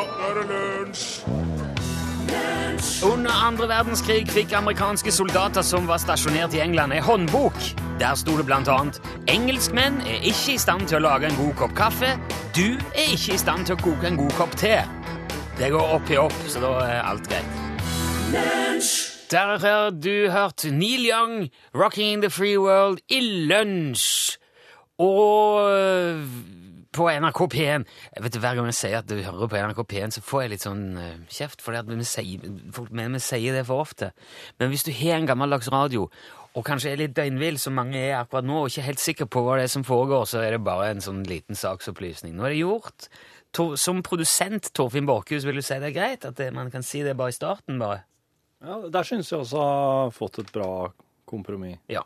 nå er det lunsj! Under andre verdenskrig fikk amerikanske soldater som var stasjonert i England, en håndbok. Der sto det annet engelskmenn er ikke i stand til å lage en god kopp kaffe. Du er ikke i stand til å koke en god kopp te. Det går opp i opp, så da er alt greit. Der har du hørt Neil Young, 'Rocking in the Free World', i lunsj. Og på NRK P1 jeg vet, Hver gang jeg sier at du hører på NRK P1, så får jeg litt sånn uh, kjeft, for vi sier, folk mener vi sier det for ofte. Men hvis du har en gammeldags radio, og kanskje er litt døgnvill, som mange er akkurat nå, og ikke helt sikker på hva det er som foregår, så er det bare en sånn liten saksopplysning. Nå er det gjort. Tor, som produsent, Torfinn Borchhus, vil du si det er greit at det, man kan si det bare i starten? bare? Ja, Der syns jeg også har fått et bra kompromiss. Ja.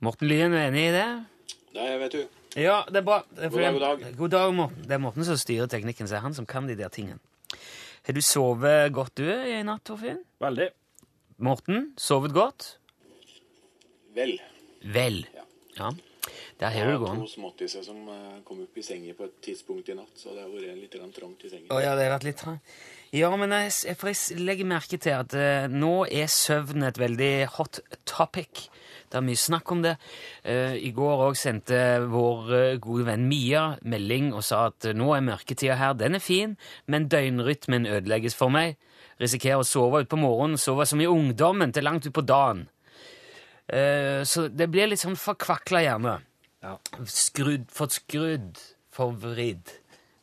Morten Lyen, er enig i det? Nei, vet du. Ja, det er bra. God dag, god dag. God dag, Morten. Det er Morten som styrer teknikken, så det er han som kan de der tingene. Har du sovet godt du i natt, Torfinn? Veldig. Morten, sovet godt? Vel. Vel. Ja. Der har du det to småttiser som eh, kom opp i sengen på et tidspunkt i natt, så det har vært litt trangt i sengen. Å ja, det har vært litt trangt. Ja, men jeg, jeg, jeg legger merke til at uh, nå er søvn et veldig hot topic. Det er mye snakk om det. Eh, I går òg sendte vår eh, gode venn Mia melding og sa at eh, nå er mørketida her, den er fin, men døgnrytmen ødelegges for meg. Risikerer å sove utpå morgenen, sove som i ungdommen til langt utpå dagen. Så det blir litt sånn forkvakla hjerne. Ja. Skrudd,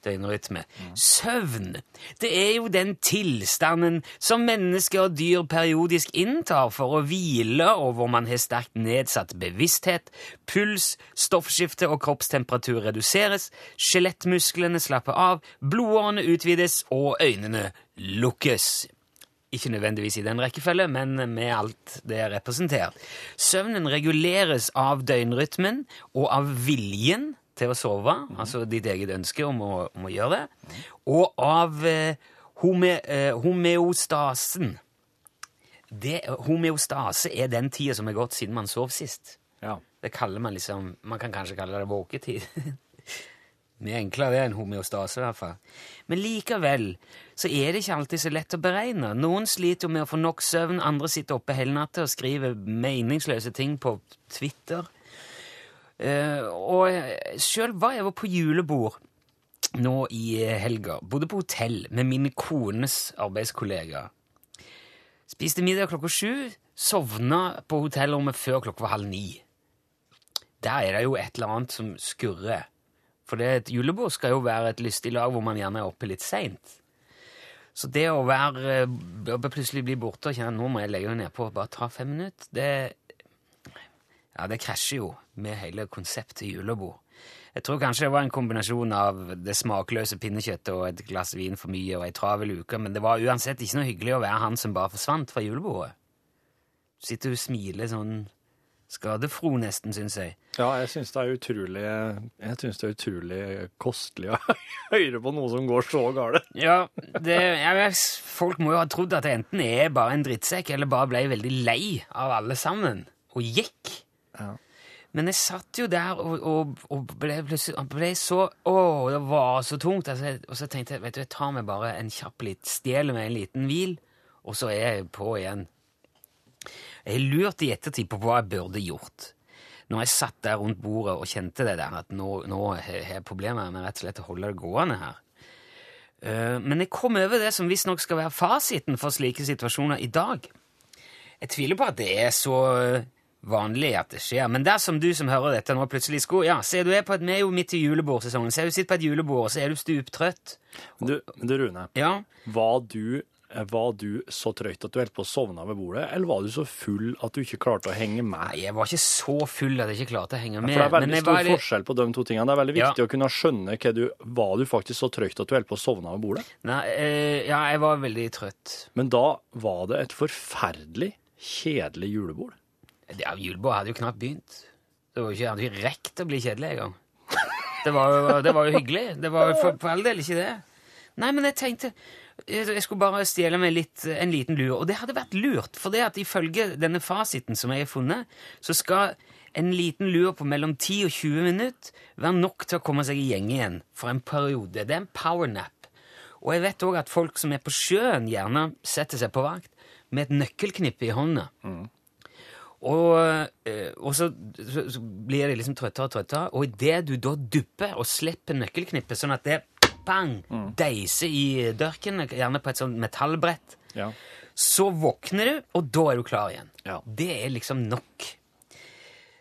døgnrytme. Søvn, det er jo den tilstanden som mennesker og dyr periodisk inntar for å hvile, og hvor man har sterkt nedsatt bevissthet, puls, stoffskifte og kroppstemperatur reduseres, skjelettmusklene slapper av, blodårene utvides og øynene lukkes. Ikke nødvendigvis i den rekkefølge, men med alt det er representert. Søvnen reguleres av døgnrytmen og av viljen til å sove, altså ditt eget ønske om å, om å gjøre det, og av eh, home, eh, homeostasen. Det, homeostase er den tida som er gått siden man sov sist. Ja. Det kaller man liksom Man kan kanskje kalle det våketid. Mye enklere enn homeostase, i hvert fall. Men likevel så er det ikke alltid så lett å beregne. Noen sliter jo med å få nok søvn, andre sitter oppe hele natta og skriver meningsløse ting på Twitter. Eh, og sjøl var jeg på julebord nå i helga. Bodde på hotell med min kones arbeidskollega. Spiste middag klokka sju, sovna på hotellrommet før klokka var halv ni. Der er det jo et eller annet som skurrer. For et julebord skal jo være et lystig lag hvor man gjerne er oppe litt seint. Så det å være å plutselig bli borte og kjenne nå må jeg legge meg nedpå og bare ta fem minutter, det ja, det krasjer jo med hele konseptet julebord. Jeg tror kanskje det var en kombinasjon av det smakløse pinnekjøttet og et glass vin for mye og ei travel uke, men det var uansett ikke noe hyggelig å være han som bare forsvant fra julebordet. Sitter og smiler sånn skadefro, nesten, syns jeg. Ja, jeg syns det er utrolig Jeg synes det er utrolig kostelig å høre på noe som går så galt. Ja, det, ja, Folk må jo ha trodd at det enten er bare en drittsekk, eller bare ble veldig lei av alle sammen, og gikk. Ja. Men jeg satt jo der og, og, og ble, ble, ble så Å, det var så tungt. Altså, og så tenkte jeg vet du, jeg tar meg bare en kjapp litt, stjeler meg en liten hvil, og så er jeg på igjen. Jeg lurte i ettertid på hva jeg burde gjort. Når jeg satt der rundt bordet og kjente det der, at nå, nå har jeg problemer med rett og slett å holde det gående her. Eh, Men jeg kom over det som visstnok skal være fasiten for slike situasjoner i dag. Jeg tviler på at det er så vanlig at det skjer, men dersom du som hører dette nå plutselig skulle Ja, se, du er, på et, vi er jo midt i julebordsesongen. Se, du sitter på et julebord, og så er du stuptrøtt. Du, du Rune, Ja, var du, var du så trøtt at du holdt på å sovne ved bordet, eller var du så full at du ikke klarte å henge med? Nei, jeg var ikke så full at jeg ikke klarte å henge For med. det er veldig stor var forskjell på de to tingene. Det er veldig Ja. viktig å kunne skjønne hva du Var du faktisk så trøtt at du holdt på å sovne ved bordet? Nei, eh, ja, jeg var veldig trøtt. Men da var det et forferdelig kjedelig julebord. Ja, Julebord hadde jo knapt begynt. Det var jo ikke, hadde ikke rekt å bli kjedelig engang. Det det var jo hyggelig. Det var jo for, for all del ikke det. Nei, men jeg tenkte jeg skulle bare stjele meg litt, en liten lur. Og det hadde vært lurt, for det at ifølge denne fasiten som jeg har funnet, så skal en liten lur på mellom 10 og 20 minutter være nok til å komme seg i gjeng igjen for en periode. Det er en powernap. Og jeg vet òg at folk som er på sjøen, gjerne setter seg på vakt med et nøkkelknippe i hånda. Og, eh, og så, så, blir de liksom trøttere og trøttere, og idet du da dupper og slipper nøkkelknippet, sånn at det bang, deiser i dørken, gjerne på et sånt metallbrett, Ja. så våkner du, og da er du klar igjen. Ja. Det er liksom nok.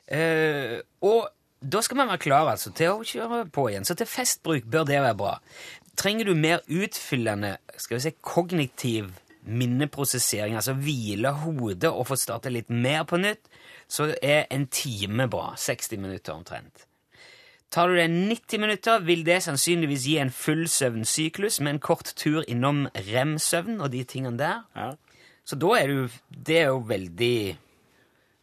Uh, og da skal man være klar altså, til å kjøre på igjen. Så til festbruk bør det være bra. Trenger du mer utfyllende skal vi si, kognitiv minneprosessering, altså hvile hodet og få starte litt mer på nytt, så er en time bra. 60 minutter omtrent. Tar du deg 90 minutter, vil det sannsynligvis gi en full søvnsyklus med en kort tur innom rem-søvn og de tingene der. Ja. Så da er du Det er jo veldig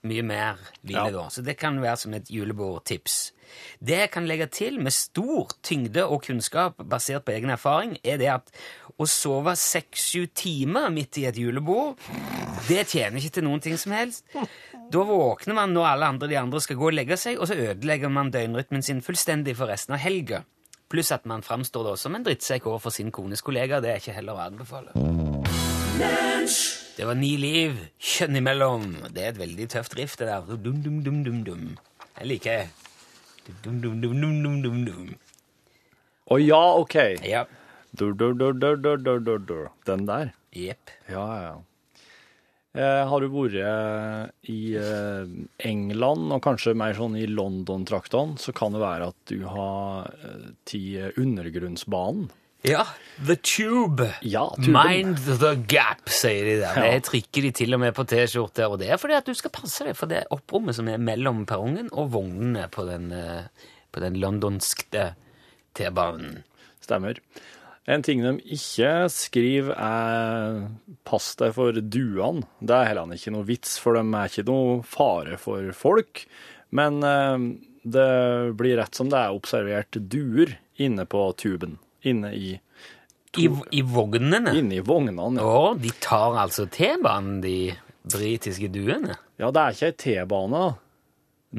mye mer hvile, Ja. da. Så det kan være som et julebordtips. Det jeg kan legge til med stor tyngde og kunnskap basert på egen erfaring, er det at å sove seks-sju timer midt i et julebord, det tjener ikke til noen ting som helst. Da våkner man når alle andre de andre skal gå og legge seg, og så ødelegger man døgnrytmen sin fullstendig for resten av helga. Pluss at man framstår da som en drittsekk overfor sin kones kollega. Det er ikke heller å anbefale. Det var Ni liv, kjønn imellom. Det er et veldig tøft riff, det der. Dum, dum, dum, dum, dum. Jeg liker det. Dum, dum, dum, dum, dum, dum, dum. Å ja, OK. Ja. Dur, dur, dur, dur, dur, dur, dur, dur. Den der. Jepp. Ja, ja, ja. Eh, har du vært i eh, England, og kanskje mer sånn i London-traktene, så kan det være at du har eh, til undergrunnsbanen. Ja, The Tube. Ja, tuben. Mind the gap, sier de der. Det trykker de til og med på T-skjorter, og det er fordi at du skal passe deg for det opprommet som er mellom perrongen og vognene på den, eh, på den londonske T-banen. Stemmer. En ting de ikke skriver er 'pass deg for duene'. Det er heller ikke noe vits, for de er ikke noe fare for folk. Men eh, det blir rett som det er observert duer inne på tuben. Inne i, I, I vognene. inne i vognene. Ja. Å, de tar altså T-banen, de britiske duene? ja, det er ikke ei T-bane.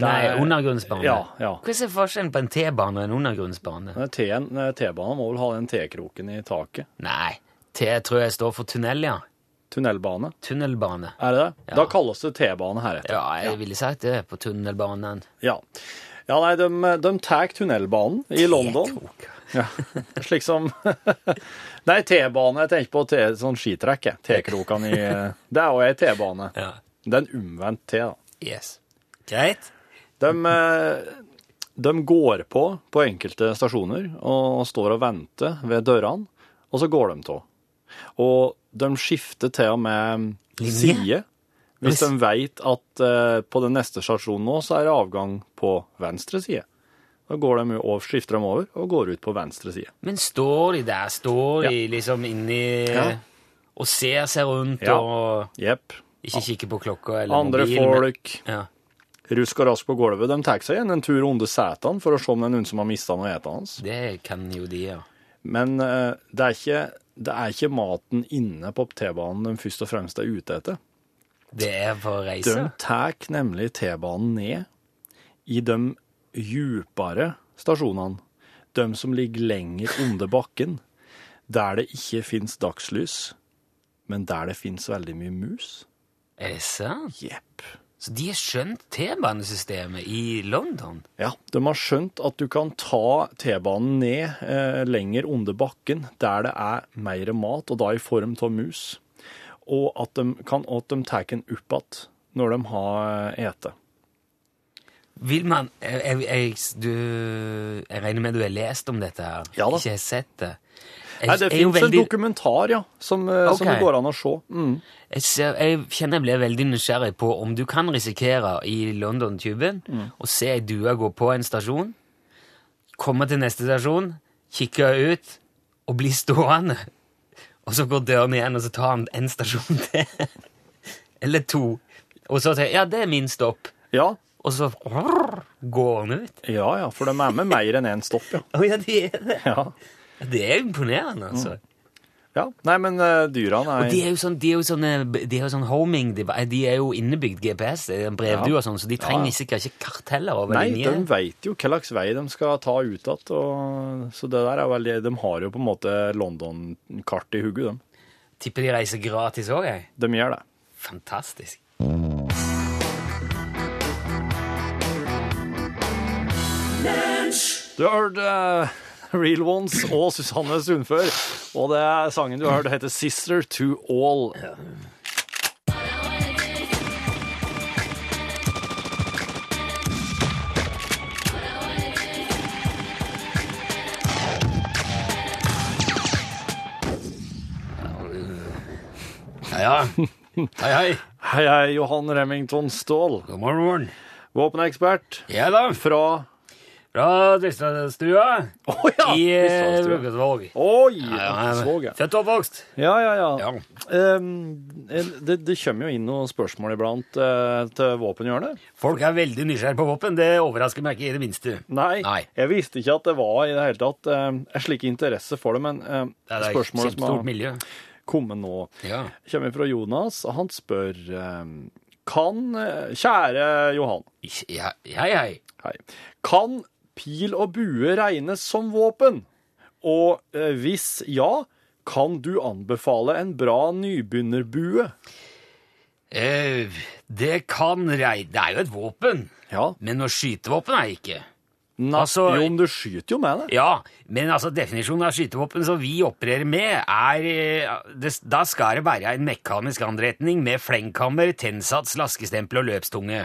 Nei, er- undergrunnsbane. Ja, ja. Hva er forskjellen på en T-bane og en undergrunnsbane? T-banen må vel ha den T-kroken i taket. Nei, T tror jeg står for tunnel, ja. Tunnelbane. Tunnelbane. Er det det? Ja. Da kalles det T-bane heretter. Ja, jeg ville sagt det på tunnelbanen. Ja. ja, nei, de, de tar tunnelbanen i London. T-krok. Ja, slik som Nei, T-bane. Jeg tenker på T, sånn skitrekk. T-krokene i Det er jo ei T-bane. Ja. Det er en omvendt T, da. Yes. Greit. De, eh, de går på på enkelte stasjoner og står og venter ved dørene, og så går de av. Og de skifter til og med side. Hvis de vet at eh, på den neste stasjonen nå, så er det avgang på venstre side. Da går de over, skifter de over og går ut på venstre side. Men står de der? Står de liksom inni Ja. og ser seg rundt Ja. og yep. ikke kikker på klokka eller Andre mobilen? Andre folk Ja. rusk og rask på gulvet. De tar seg igjen en tur under setene for å se om det er noen som har mista noe å hans. Det kan jo de, ja. Men uh, det, er ikke, det er ikke maten inne på T-banen de først og fremst er ute etter. Det er for å reise. De tar nemlig T-banen ned i de djupere stasjonene. De som ligger lenger under bakken, der det ikke fins dagslys, men der det fins veldig mye mus. Er det sant? Jepp. Så de har skjønt T-banesystemet i London? Ja, de har skjønt at du kan ta T-banen ned eh, lenger under bakken, der det er mer mat, og da i form av mus. Og at de, kan, at de tar den opp igjen når de har eh, ete. Vil man jeg, jeg, jeg, du, jeg regner med du har lest om dette her? Ja da. Ikke har sett det? Jeg, Nei, det jeg fins veldig- en dokumentar, ja, som, okay. som det går an å se. Mm. Jeg, jeg kjenner jeg blir veldig nysgjerrig på om du kan risikere i London-tuben Mm. å se ei due gå på en stasjon, komme til neste stasjon, kikke ut og bli stående. Og så går døren igjen, og så tar han en stasjon til. Eller to. Og så sier ja, det er min stopp. Ja, Og så går han ut. ja, ja, for de er med mer enn én stopp, ja. Oh, ja, det er det. ja. Det er imponerende, altså. Ja, nei, men uh, dyrene er Og de er jo sånn, de er jo sånne, de er jo sånn homing, de, de er jo innebygd GPS, det er brevdue og sånn, så de trenger Ja. sikkert ikke kart heller over Nei, linje. de veit jo hva slags vei de skal ta ut igjen. Så det der er veldig De har jo på en måte London-kart i hodet, de. Tipper de reiser gratis òg, jeg. De gjør det. Fantastisk. Har hørt eh, Real Ones og Susanne Sundfør, og det er sangen du har hørt, heter Sister to All. Ja, ja. Hei, hei. Hei, hei, Johan Remington Ståhl, God morgen. våpenekspert Ja da, fra fra Dristastua oh, ja! i eh, Kristianstua. Bruksvåg. Oi! Svåg, ja. Født og oppvokst. Ja, ja, ja. Ja. Um, det, det kommer jo inn noen spørsmål iblant uh, til våpenhjørnet. Folk er veldig nysgjerrige på våpen. Det overrasker meg ikke i det minste. Nei, Nei. jeg visste ikke at det var i det hele tatt eh, en slik interesse for det, men eh, Det er et spørsmålet som har kommet nå, Ja. kommer fra Jonas, og han spør eh, Kan, eh, kjære Johan, Hei, hei. hei, kan pil og bue regnes som våpen? Og eh, hvis ja, kan du anbefale en bra nybegynnerbue? Eh, det kan rei... Det er jo et våpen. Ja. Men noe skytevåpen er det ikke. Nei, Altså- jo, men du skyter jo med det. Ja, men altså definisjonen av skytevåpen som vi opererer med, er eh, det, Da skal det være en mekanisk anretning med flengkammer, tennsats, laskestempel og løpstunge.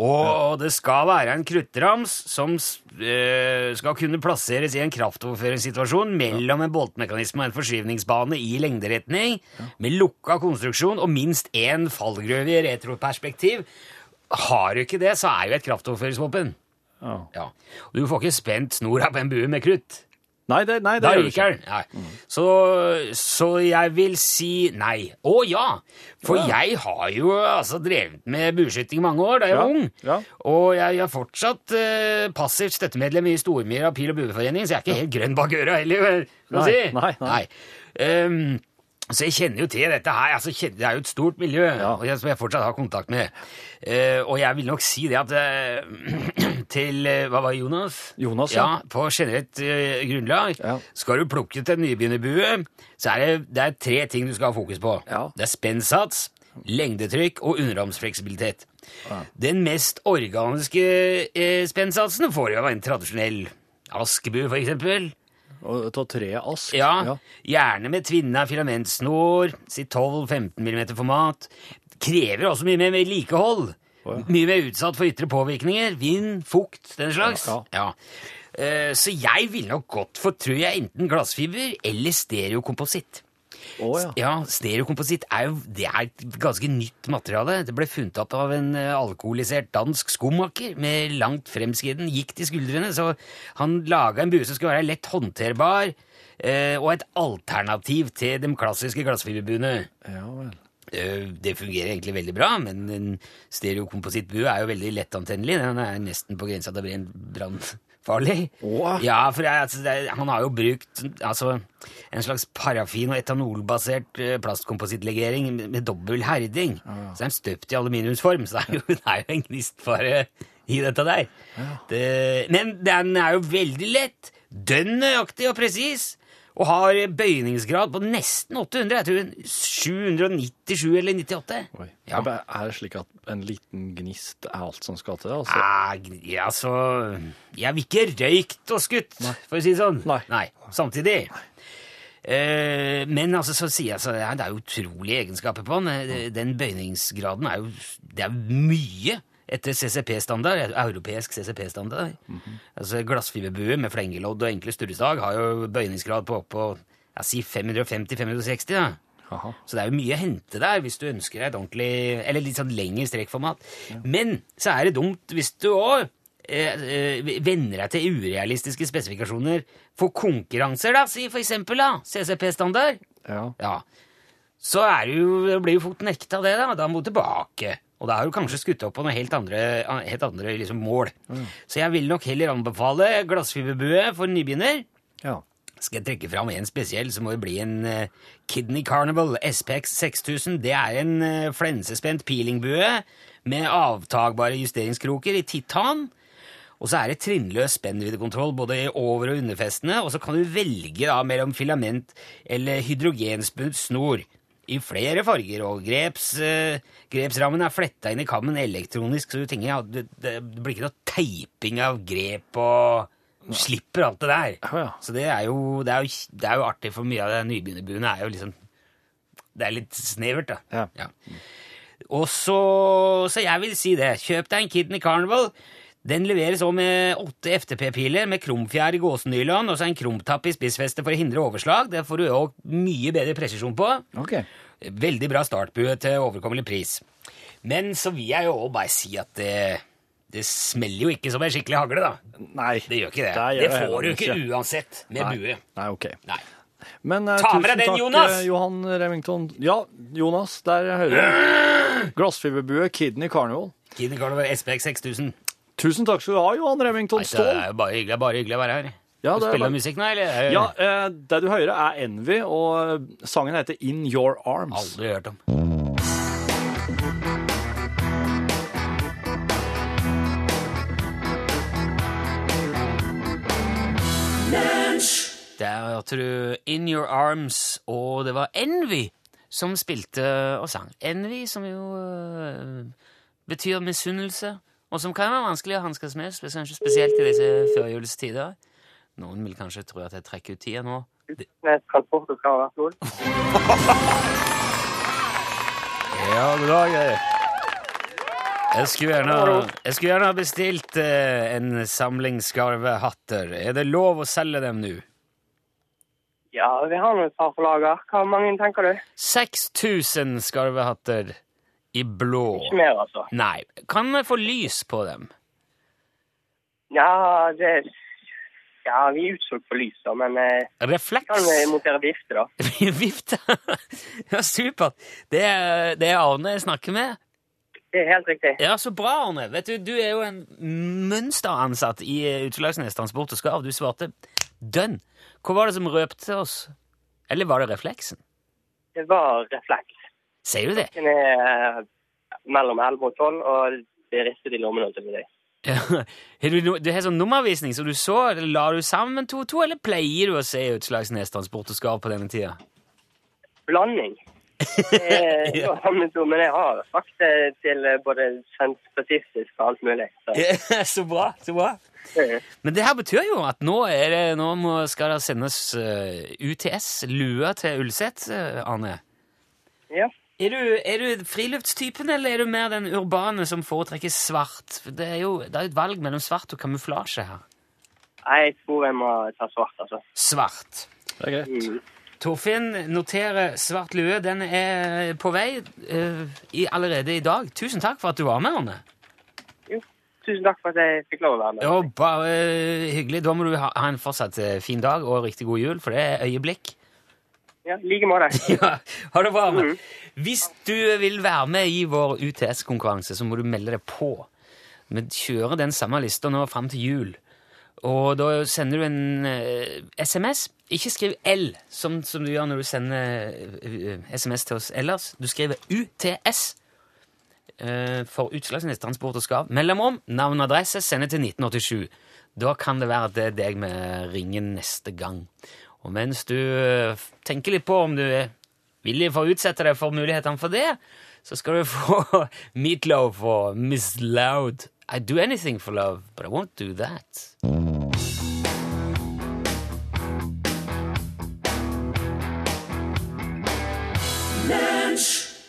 Og det skal være en kruttrams som eh, skal kunne plasseres i en kraftoverføringssituasjon mellom en boltmekanisme og en forskyvningsbane i lengderetning, med lukka konstruksjon og minst én fallgrøve i retroperspektiv. Har du ikke det, så er jo et kraftoverføringsvåpen. Ja. Ja. Du får ikke spent snora på en bue med krutt. Nei, det, nei, det Da gjør du ikke. Nei. Så, så jeg vil si nei. Å ja! For Ja. jeg har jo altså drevet med bueskyting i mange år da jeg Ja, var ung. ja. Og jeg er fortsatt eh, passivt støttemedlem i Stormyra pil- og bueforening, så jeg er ikke helt grønn bak øra heller, Nei, si. nei, nei. Ehm, så jeg kjenner jo til dette her. altså Det er jo et stort miljø Ja. som jeg fortsatt har kontakt med. Uh, og jeg vil nok si det at uh, til uh, Hva var det, Jonas? Jonas, ja. ja. På generelt grunnlag. Ja. Skal du plukke til en nybegynnerbue, så er det, det er tre ting du skal ha fokus på. Det er spennsats, lengdetrykk og underarmsfleksibilitet. Den mest organiske spennsatsen får jo av en tradisjonell askebue, for eksempel. Og ta tre ask. Ja, gjerne med tvinna filamentsnor, si 12-15 mm format. Krever også mye mer vedlikehold. Mye mer utsatt for ytre påvirkninger. Vind, fukt, den slags. Ja, Ja. Eh, Så jeg ville nok gått for, tror jeg, enten glassfiber eller stereokompositt. Å, ja. Ja, stereokompositt er jo det er et ganske nytt materiale. Det ble funnet opp av en eh, alkoholisert dansk skomaker med langt fremskreden gikt i skuldrene, så han laga en bue som skulle være lett håndterbar, eh, og et alternativ til de klassiske glassfiberbuene. ja vel. Eh, Det fungerer egentlig veldig bra, men en stereokomposittbue er jo veldig lettantennelig. Den er nesten på grensa til å brannfarlig. Åh. Ja, for er- altså, det, han har jo brukt altså, en slags parafin- og etanolbasert eh, plastkomposittlegering med, med dobbel herding. Så er den støpt i aluminiumsform, så det er jo, det er jo en gnistfare i dette der. Det, men den er jo veldig lett, dønn nøyaktig og presis, og har bøyningsgrad på nesten 800. Jeg tror 797 eller 98. Oi. Ja. Er det- slik at en liten gnist er alt som skal til? Altså? eh, altså Jeg vil ikke røykt og skutt, for å si det sånn. Nei. Nei. Samtidig. Eh, men altså, så sier jeg så det er jo utrolige egenskaper på den. Eh, Den bøyningsgraden er jo Det er mye etter CCP-standard, europeisk CCP-standard. Altså Glassfiberbue med flengelodd og enkle sturrestag har jo bøyningsgrad på oppå jeg sier 550-560. da. Aha. Så det er jo mye å hente der hvis du ønsker deg et ordentlig Eller litt sånn lengre strekkformat. Men så er det dumt hvis du òg eh, eh, venner deg til urealistiske spesifikasjoner for konkurranser, da, si for eksempel da, CCP-standard. Ja. Ja. Så er jo, blir jo fort nekta det, da. Da må du tilbake. Og da har du kanskje skutt opp på noen helt andre, helt andre liksom, mål. Så jeg vil nok heller anbefale glassfiberbue for nybegynner. ja. Skal jeg trekke fram en spesiell, så må det bli en eh, Kidney Carnival SPX 6000. Det er en uh, flensespent peelingbue med avtagbare justeringskroker i titan. Og så er det trinnløs spennviddekontroll både i over- og underfestene, og så kan du velge da mellom filament eller hydrogenspunt snor i flere farger, og greps, eh, grepsrammen er fletta inn i kammen elektronisk, så du tenker ja, det, det blir ikke noe teiping av grep og Du slipper alt det der. Ja, ja. Så det er, jo, det, er jo, det er jo artig, for mye av det nybegynnerbuene er jo liksom Det er litt snevert, da. Ja. Og så Så jeg vil si det. Kjøp deg en Kidney Carnival. Den leveres også med åtte FTP-piler med kromfjær i gåsenylon og så en krumtapp i spissfestet for å hindre overslag. Det får du òg mye bedre presisjon på. Ok. Veldig bra startbue til overkommelig pris. Men så vil jeg jo òg bare si at det, det smeller jo ikke som en skikkelig hagle, da. Nei. Det gjør ikke det. Det Det, får du ikke uansett med Nei. bue. Nei, ok. Nei. Men uh, Ta med tusen deg den, takk, Jonas! eh, Johan Remington. Ja, Jonas, der hører du. Glassfiberbue, Kidney Carnival. Kidney Carnival SPX 6000. Tusen takk skal du ha, Johan Remington Ståhl. det er jo bare hyggelig, bare hyggelig å være her. Ja, du er spiller bare- musikk nå, eller? Ja, eh, det du hører er Envy, og eh, sangen heter In Your Arms. Aldri hørt om. Der hørte du In Your Arms, og det var Envy som spilte og sang. Envy, som jo øh, betyr misunnelse, og som kan være vanskelig å hanskes med, kanskje spesielt i disse førjulstider. Noen vil kanskje tro at jeg trekker ut tida nå. Det- med transport og skal ha. Ja, god dag. jeg. Jeg skulle gjerne, jeg skulle gjerne ha bestilt eh, en samling skarvehatter. Er det lov å selge dem nå? Ja, vi har nå et par på lager. Hva mange tenker du? 6000 skarvehatter i blå. Ikke mer, altså. Nei, kan vi få lys på dem? Ja, det Ja, vi er utsolgt på lys, da, men eh, Refleks? kan vi montere vifte, da? Vifte? Ja, supert. Det er, det er Arne jeg snakker med. Det er helt riktig. Ja, så bra, Arne. Vet du, du er jo en mønsteransatt i eh, Utslagsnes Transport og Skarv. Du svarte dønn. Hva var det som røpte oss? Eller var det refleksen? Det var refleks. Sier du det? Den er eh, mellom 11 og 12, og det rister i lommene til. Har Du, du har sånn nummervisning, så du så La du sammen to og to, eller pleier du å se Utslagsnes Transport og Skarv på denne tida? Blanding. Det er Ja. to, men jeg har det til eh, både sendt og alt mulig. Så. så bra, så bra. Men det her betyr jo at nå, det, nå skal det sendes eh, UTS, lua til Ulset, Arne. Ja. Er du, er du friluftstypen, eller er du mer den urbane som foretrekker svart? For Det er jo det er et valg mellom svart og kamuflasje her. Jeg tror jeg må ta svart, altså. Svart. Det er greit. Mm. Torfinn noterer svart lue. Den er på vei uh, i, allerede i dag. Tusen takk for at du var med, Arne. Jo, tusen takk for at jeg fikk lov å være med. Jo, bare uh, hyggelig. Da må du ha, ha en fortsatt uh, fin dag og riktig god jul, for det er øyeblikk. Ja, i like måte. Ja, ha det bra. Mm. Hvis du vil være med i vår UTS-konkurranse, så må du melde deg på. Vi kjører den samme lista nå fram til jul. Og da sender du en uh, SMS. Ikke skriv L, som, som du gjør når du sender uh, SMS til oss ellers. Du skriver UTS uh, for Utslagsnes Transport og Skarv. Mellomrom, navn og adresse, sende til 1987. Da kan det være at det er deg vi ringer neste gang. Og mens du eh, tenker litt på om du er villig for å utsette deg for mulighetene for det, så skal du få Meatloaf og Miss Loud. I do anything for love, but I won't do that.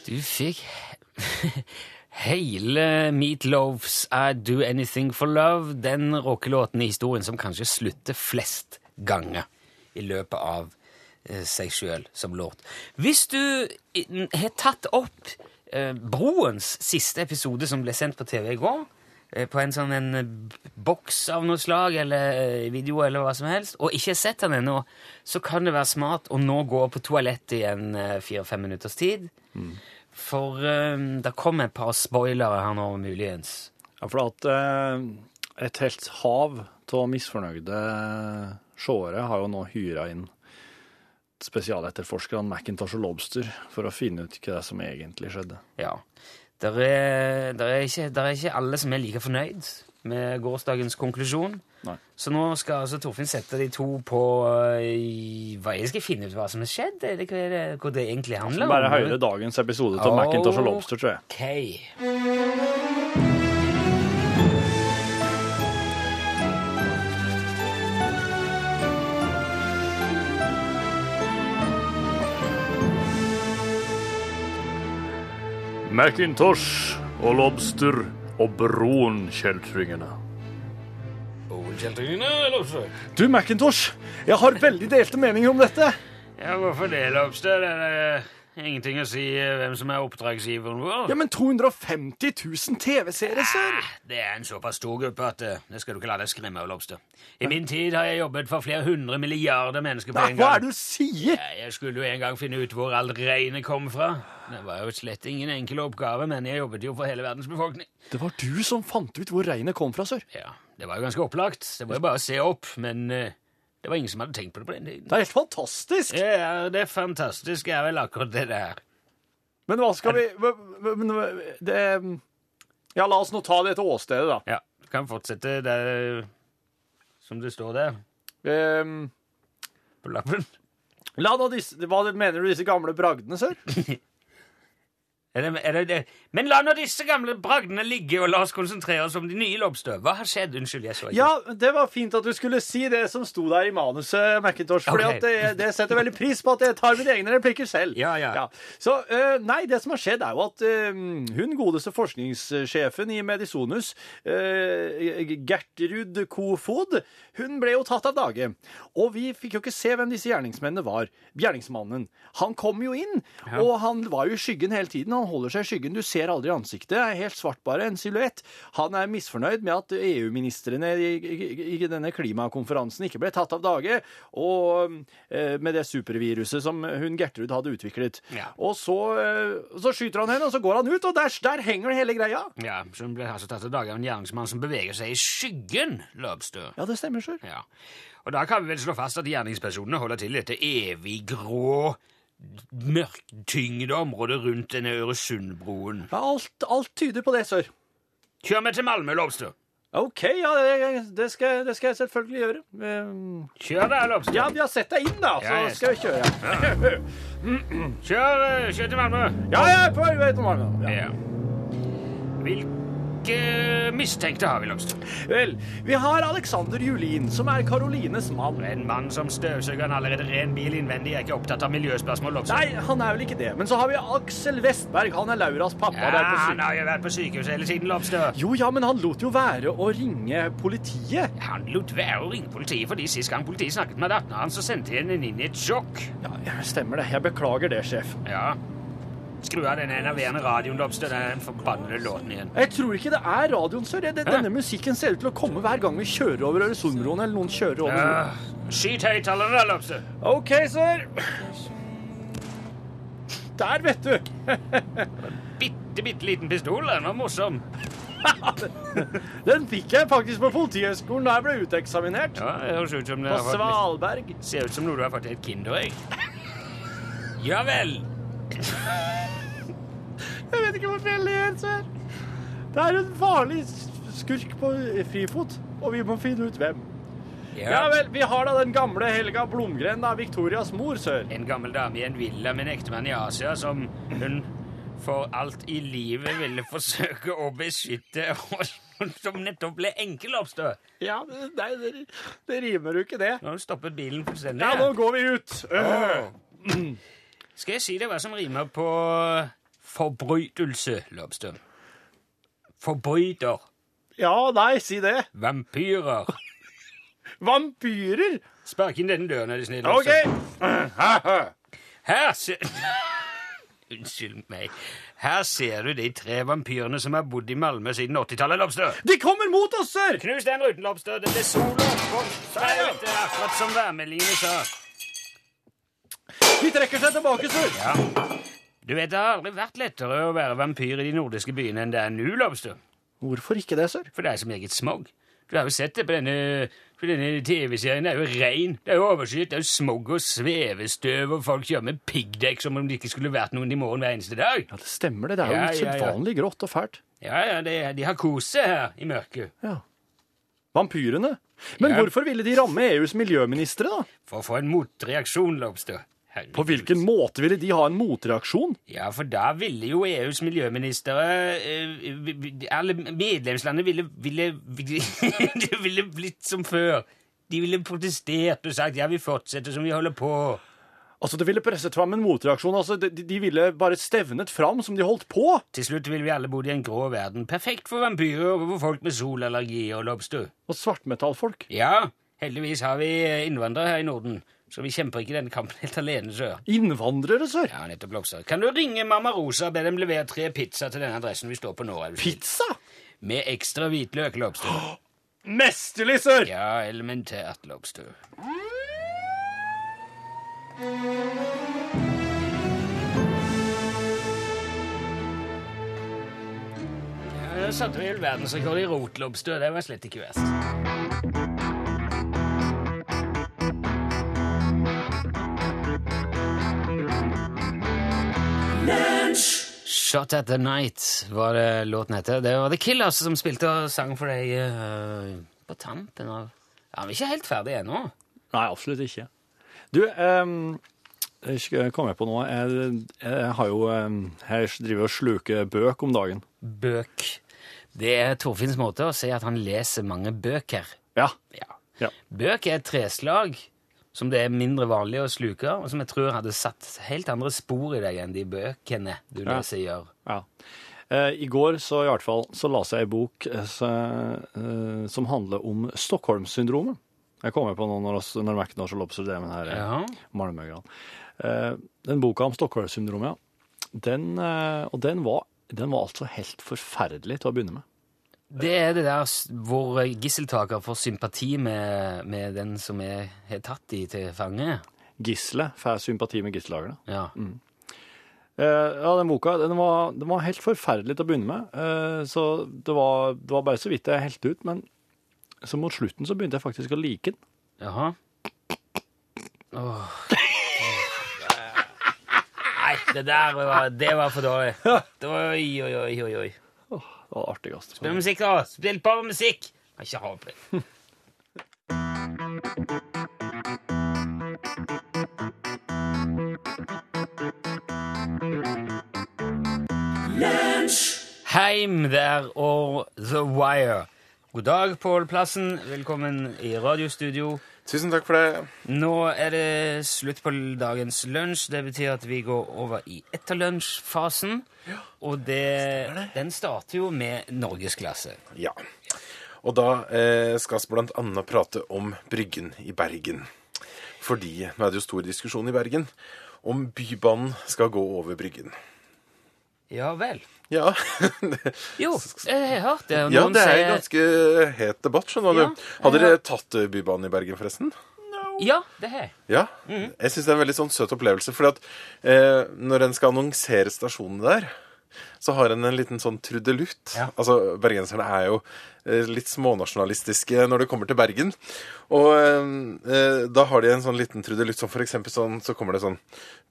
Du fikk hele Meatloafs I Do Anything for Love, den rockelåten i historien som kanskje slutter flest ganger i løpet av eh, seg sjøl som låt. Hvis du har tatt opp eh, Broens siste episode som ble sendt på TV i går, eh, på en sånn en boks av noe slag, eller video, eller hva som helst, og ikke har sett den ennå, så kan det være smart å nå gå på toalettet i en fire-fem minutters tid. For eh, det kommer et par spoilere her nå, muligens. Ja, for at eh, et helt hav av misfornøyde seere har jo nå hyra inn spesialetterforskerne Macintosh og Lobster for å finne ut hva er som egentlig skjedde. Ja. Der er, der, er ikke, der er ikke alle som er like fornøyd med gårsdagens konklusjon. Nei. Så nå skal altså Torfinn sette de to på øh, hva Jeg skal finne ut hva som har skjedd, eller hva, det, hva det egentlig handler om. Bare høre dagens episode av Macintosh og Lobster, tror jeg. Ok. Macintosh og Lobster og broen-kjeltringene. Kjeltringene, Lobster? Du, Macintosh, jeg har veldig delte meninger om dette. Ja, hvorfor det, Lobster? Det er eh, ingenting å si eh, hvem som er oppdragsgiveren vår. Ja, men 250 000 TV-seere, sør. Det er en såpass stor gruppe at eh, det skal du ikke la deg skremme av, Lobster. I min tid har jeg jobbet for flere hundre milliarder mennesker på en gang. hva er det du sier? Ja, Jeg skulle jo en gang finne ut hvor all regnet kom fra. Det var jo slett ingen enkel oppgave, men jeg jobbet jo for hele verdens befolkning. Det var du som fant ut hvor regnet kom fra, sør. Ja, Det var jo ganske opplagt. Det var jo bare å se opp, men eh, det var ingen som hadde tenkt på det på den tiden. Det er helt fantastisk. Ja, det er fantastisk. er vel akkurat det der. Men hva skal vi men- det, Ja, la oss nå ta det til åstedet, da. Ja, du kan fortsette der som det står der Um, på lappen. la nå disse, hva mener du disse gamle bragdene, sør? Er det, er det det? Men la nå disse gamle bragdene ligge, og la oss konsentrere oss om de nye lobster. Hva har skjedd? Unnskyld, jeg så ikke. Ja, det var fint at du skulle si det som sto der i manuset, Macintosh. Fordi okay. det, det setter veldig pris på at jeg tar mine egne replikker selv. Ja, ja. Så uh, nei, det som har skjedd, er jo at uh, hun godeste forskningssjefen i Medisonus, uh, Gertrud Kofod, hun ble jo tatt av dage. Og vi fikk jo ikke se hvem disse gjerningsmennene var. Gjerningsmannen. Han kom jo inn, og han var jo i skyggen hele tiden. Han holder seg i skyggen. Du ser aldri ansiktet. Er helt svart, bare. En silhuett. Han er misfornøyd med at EU-ministrene i, i, i denne klimakonferansen ikke ble tatt av dage, og eh, med det superviruset som hun Gertrud hadde utviklet. Ja. Og så, eh, så skyter han henne, og så går han ut, og der, der henger hele greia. Ja, så hun ble altså tatt av dage av en gjerningsmann som beveger seg i skyggen, Løbstø. Ja, det stemmer, sjøl. Ja. Og da kan vi vel slå fast at gjerningspersonene holder til i dette evig grå, mørktyngde området rundt denne Øresundbroen. Ja, alt, alt tyder på det, sør. Kjør meg til Malmö, Lobster. OK, ja, det, det, skal, det skal jeg selvfølgelig gjøre. Um, Kjør da, Lobster. Ja, vi har sett deg inn, da, så Ja, skal vi kjøre. Kjør, eh, kjør til Malmö. Ja, jeg er på vei til Malmö. Ja. Ja. Hvilke mistenkte har vi, Lobster? Vel, vi har Alexander Julin, som er Karolines mann. En mann som støvsuger en allerede ren bil innvendig, er ikke opptatt av miljøspørsmål, Lobster. Nei, han er vel ikke det. Men så har vi Aksel Vestberg. Han er Lauras pappa. Ja, han har jo vært på sykehus hele tiden, Lobster. Jo, ja, men han lot jo være å ringe politiet. Han lot være å ringe politiet fordi sist gang politiet snakket med datteren hans, så sendte de henne inn i et sjokk. Ja, ja, stemmer det. Jeg beklager det, sjef. Ja. Skru av den enerverende radioen, Lobster. Den forbannede låten igjen. Jeg tror ikke det er radioen, sør. Det- Denne musikken ser ut til å komme hver gang vi kjører over Øresundbroen, eller noen kjører over Ja. Skyt høyttalerne, Lobster. OK, sør. Der, vet du. Bitte, bitte liten pistol. Den var morsom. Den fikk jeg faktisk på Politihøgskolen da jeg ble uteksaminert. Ja, det høres ut som det På Svalberg. Ser ut som noe du har fått i et Kinderegg. Ja vel. Jeg vet ikke hvorfor jeg ler, sør. Det er en farlig skurk på frifot, og vi må finne ut hvem. Ja vel, vi har da den gamle Helga Blomgren, da, Victorias mor, sør. En gammel dame i en villa med en ektemann i Asia som hun for alt i livet ville forsøke å beskytte, og som nettopp ble enkel oppstå Ja, nei, det, det rimer jo ikke det. Nå har hun stoppet bilen fullstendig. Ja, nå går vi ut. Åh. Skal jeg si deg hva som rimer på forbrytelse, Lobster? Forbryter. Ja, nei, si det. Vampyrer. Vampyrer. Spark inn denne døren, er du snill. OK. Her ser Unnskyld meg. Her ser du de tre vampyrene som har bodd i Malmö siden 80-tallet, Lobster. De kommer mot oss, sir! Knus den ruten, Lobster. Det blir sol og akkurat som værmeldingene sa. De trekker seg tilbake, sør. Ja. Du vet, det har aldri vært lettere å være vampyr i de nordiske byene enn det er nå, Lobster. Hvorfor ikke det, sør? For det er så meget smog. Du har jo sett det på denne, på denne TV-serien. Det er jo regn, Det er jo overskyet. Det er jo smog og svevestøv, og folk kjører med piggdekk som om det ikke skulle vært noen i morgen hver eneste dag. Ja, det stemmer det. Det er jo Ja, ja, ja. grått og fælt. Ja, ja, det, de har kost seg her i mørket. Ja. Vampyrene. Men Ja. hvorfor ville de ramme EUs miljøministre, da? For å få en motreaksjon, Lobster. Herregud. På hvilken måte ville de ha en motreaksjon? Ja, for da ville jo EUs miljøministre eh, Alle medlemslandene ville, ville, ville Det ville blitt som før. De ville protestert og sagt ja, vi fortsetter som vi holder på. Altså, Det ville presset fram en motreaksjon. altså, de, de ville bare stevnet fram som de holdt på. Til slutt ville vi alle bodd i en grå verden. Perfekt for vampyrer og for folk med solallergi og lobster. Og svartmetallfolk. Ja, heldigvis har vi innvandrere her i Norden, så vi kjemper ikke denne kampen helt alene, sør. Innvandrere, sør. Ja, nettopp, Lokser. Kan du ringe Mamma Rosa og be dem levere tre pizza til denne adressen vi står på nå? Pizza! Med ekstra hvitløk, Lobster. Mesterlig, sør! Ja, elementært, Lobster. Ja, satte vi verdensrekord i rotlobster. Det var slett ikke verst. Shot at the Night var det låten heter. Det var The Killers som spilte og sang for deg uh, på tampen av Ja, Vi er ikke helt ferdige ennå. Nei, absolutt ikke. Du, um, jeg skal komme på noe. Jeg, jeg har jo um, Jeg driver og sluker bøk om dagen. Bøk. Det er Torfinns måte å si at han leser mange bøker. Ja. Ja. Ja. Bøk er et treslag som det er mindre vanlig å sluke, og som jeg tror hadde satt helt andre spor i deg enn de bøkene du Ja. leser, gjør. ja. Eh, I går så i hvert fall så leste jeg ei bok eh, så, eh, som handler om Stockholm-syndromet. Jeg kommer på nå når, når drev med den her eh, Ja. Malmögran. Eh, den boka om Stockholm-syndromet, ja. Den, og den var, den var altså helt forferdelig til å begynne med. Det er det der hvor gisseltaker får sympati med, med den som er, er tatt de til fange. Gisle får sympati med gisseltakerne. Ja. Eh, ja, den boka den var, den var helt forferdelig til å begynne med. Eh, så det var, det var bare så vidt jeg helte ut. Men så mot slutten så begynte jeg faktisk å like den. Jaha. Åh. Nei, det der var, det var for dårlig. Oi, oi, oi, oi. Det var. Spill musikk, da! Spill bare musikk! Kan ikke ha på det. Heim der og The Wire. God dag, Pål Plassen. Velkommen i radiostudio. Tusen takk for det. Nå er det slutt på dagens lunsj. Det betyr at vi går over i etterlunsjfasen. Og det, den starter jo med norgesklasse. Ja. Og da eh, skal vi blant annet prate om Bryggen i Bergen. Fordi nå er det jo stor diskusjon i Bergen om Bybanen skal gå over Bryggen. Ja vel. Ja, Jo, jeg har hørt det. ja det er en ganske het debatt, skjønner du. Har ja. dere tatt eh, Bybanen i Bergen, forresten? Ja, det har jeg. Ja. Mhm. Jeg syns det er en veldig sånn søt opplevelse. fordi at eh, når en skal annonsere stasjonene der, så har en en liten sånn trudelutt. Ja. Altså, Bergenserne er jo eh, litt smånasjonalistiske når det kommer til Bergen. Og eh, eh, da har de en sånn liten trudelutt som for eksempel sånn, så kommer det sånn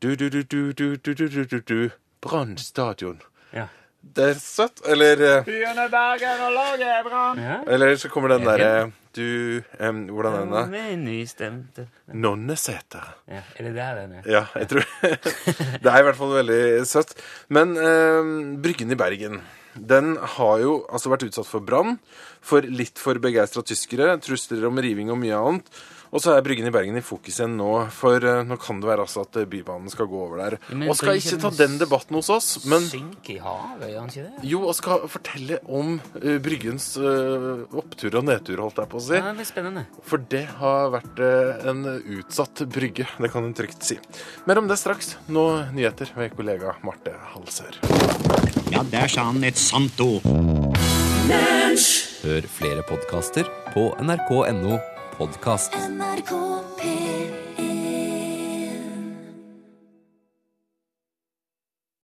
du, du, du, du, du, du, du, du, du, du, Brann stadion. Ja. Det er søtt. Eller, eh, Byene Bergen og laget brann! Ja. eller så kommer den derre Du um, Hvordan er den, da? Med nystemte Nonneseter. ja, Er det der den er? Ja, jeg tror Det er i hvert fall veldig søtt. Men um, Bryggen i Bergen den har jo altså vært utsatt for brann, for litt for begeistra tyskere, trusler om riving og mye annet. Og så er Bryggen i Bergen i fokus igjen nå, for eh, nå kan det være altså at eh, Bybanen skal gå over der. Men og skal ikke ta den debatten hos oss, men Synk i havet, gjør han ikke det? jo, og skal fortelle om eh, Bryggens opptur og nedtur, holdt jeg på å si. Ja, det blir spennende. For det har vært en utsatt brygge, det kan en trygt si. Mer om det straks. Nå nyheter ved kollega Marte Halsør. Ja, der sa han et sant ord. Hør flere podkaster på nrk.no podkast.